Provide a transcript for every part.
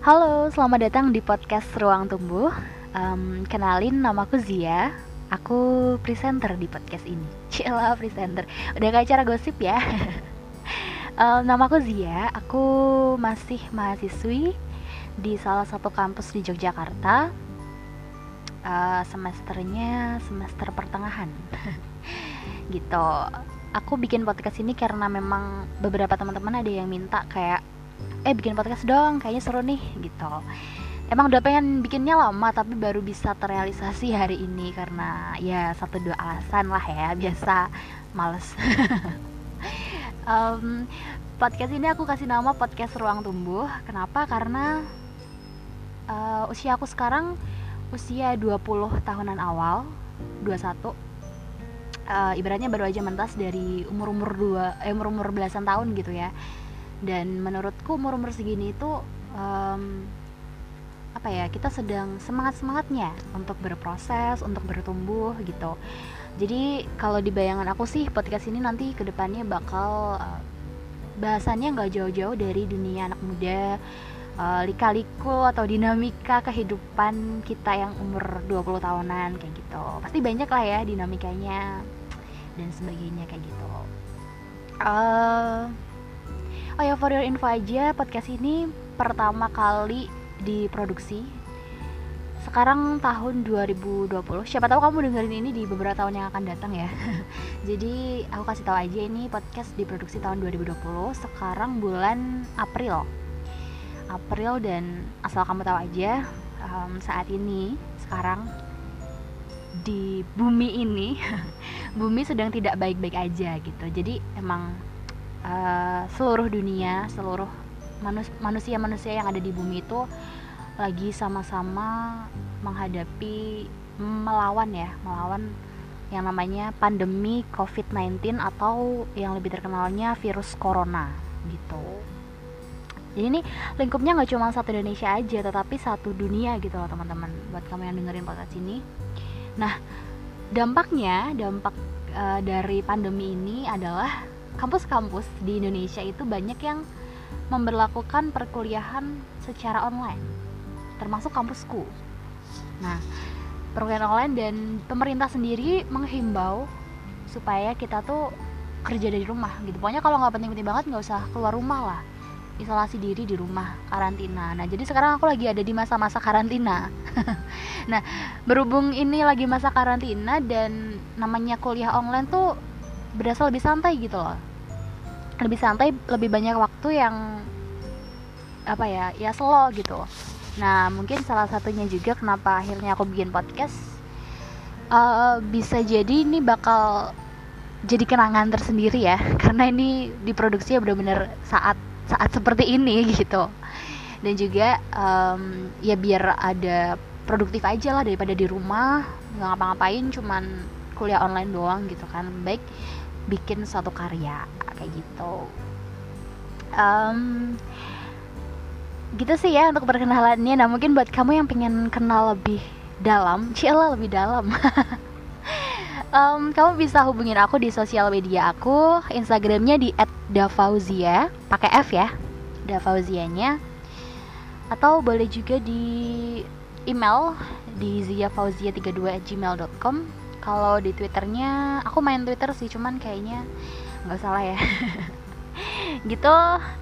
Halo, selamat datang di podcast Ruang Tumbuh. Um, kenalin, namaku Zia. Aku presenter di podcast ini. Cila presenter. Udah kayak cara gosip ya. um, namaku Zia. Aku masih mahasiswi di salah satu kampus di Yogyakarta. Uh, semesternya semester pertengahan. gitu. Aku bikin podcast ini karena memang beberapa teman-teman ada yang minta kayak eh bikin podcast dong kayaknya seru nih gitu. Emang udah pengen bikinnya lama tapi baru bisa terrealisasi hari ini karena ya satu dua alasan lah ya biasa males. Um, podcast ini aku kasih nama podcast ruang tumbuh. Kenapa? Karena uh, usia aku sekarang usia 20 tahunan awal 21 uh, ibaratnya baru aja mentas dari umur-umur dua eh umur-umur belasan tahun gitu ya dan menurutku umur umur segini itu um, apa ya kita sedang semangat semangatnya untuk berproses untuk bertumbuh gitu. Jadi kalau di bayangan aku sih podcast ini nanti ke depannya bakal uh, bahasannya nggak jauh-jauh dari dunia anak muda uh, lika-liku atau dinamika kehidupan kita yang umur 20 tahunan kayak gitu. Pasti banyak lah ya dinamikanya dan sebagainya kayak gitu. Uh, Oh ya for your info aja podcast ini pertama kali diproduksi. Sekarang tahun 2020 siapa tahu kamu dengerin ini di beberapa tahun yang akan datang ya. Jadi aku kasih tahu aja ini podcast diproduksi tahun 2020 sekarang bulan April. April dan asal kamu tahu aja um, saat ini sekarang di bumi ini bumi sedang tidak baik-baik aja gitu. Jadi emang uh, seluruh dunia seluruh manusia-manusia yang ada di bumi itu lagi sama-sama menghadapi melawan ya melawan yang namanya pandemi COVID-19 atau yang lebih terkenalnya virus corona gitu. Jadi ini lingkupnya nggak cuma satu Indonesia aja, tetapi satu dunia gitu loh teman-teman. Buat kamu yang dengerin podcast ini. Nah, dampaknya, dampak uh, dari pandemi ini adalah kampus-kampus di Indonesia itu banyak yang memperlakukan perkuliahan secara online termasuk kampusku. Nah perkuliahan online dan pemerintah sendiri menghimbau supaya kita tuh kerja dari rumah gitu. Pokoknya kalau nggak penting-penting banget nggak usah keluar rumah lah. Isolasi diri di rumah karantina. Nah jadi sekarang aku lagi ada di masa-masa karantina. Nah berhubung ini lagi masa karantina dan namanya kuliah online tuh berasa lebih santai gitu loh. Lebih santai lebih banyak waktu yang apa ya ya slow gitu. Nah mungkin salah satunya juga kenapa akhirnya aku bikin podcast uh, bisa jadi ini bakal jadi kenangan tersendiri ya. Karena ini diproduksi ya benar-benar saat saat seperti ini gitu. Dan juga um, ya biar ada produktif aja lah daripada di rumah nggak ngapa-ngapain cuman kuliah online doang gitu kan. Baik bikin suatu karya kayak gitu. Um, gitu sih ya untuk perkenalannya. Nah mungkin buat kamu yang pengen kenal lebih dalam cila lebih dalam. Um, kamu bisa hubungin aku di sosial media aku. Instagramnya di @davauzia pakai f ya davauzianya. Atau boleh juga di email di ziafauzia32@gmail.com kalau di twitternya aku main twitter sih cuman kayaknya nggak salah ya. Gitu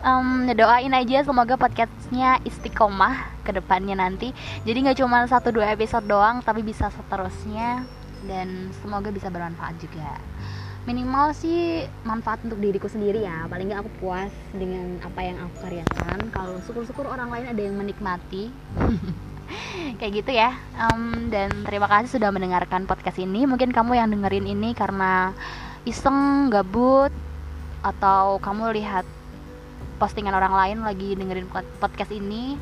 um, doain aja semoga podcastnya istiqomah ke depannya nanti. Jadi nggak cuma satu dua episode doang tapi bisa seterusnya. Dan semoga bisa bermanfaat juga. Minimal sih manfaat untuk diriku sendiri ya. Paling nggak aku puas dengan apa yang aku karyakan. Kalau syukur-syukur orang lain ada yang menikmati kayak gitu ya. Um, dan terima kasih sudah mendengarkan podcast ini. Mungkin kamu yang dengerin ini karena iseng gabut atau kamu lihat postingan orang lain lagi dengerin podcast ini.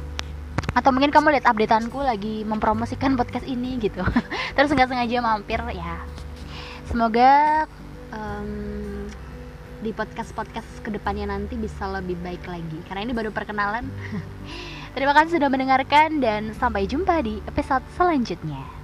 Atau mungkin kamu lihat updateanku lagi mempromosikan podcast ini gitu. Terus nggak sengaja mampir ya. Semoga um, di podcast podcast ke depannya nanti bisa lebih baik lagi. Karena ini baru perkenalan terima kasih sudah mendengarkan dan sampai jumpa di episode selanjutnya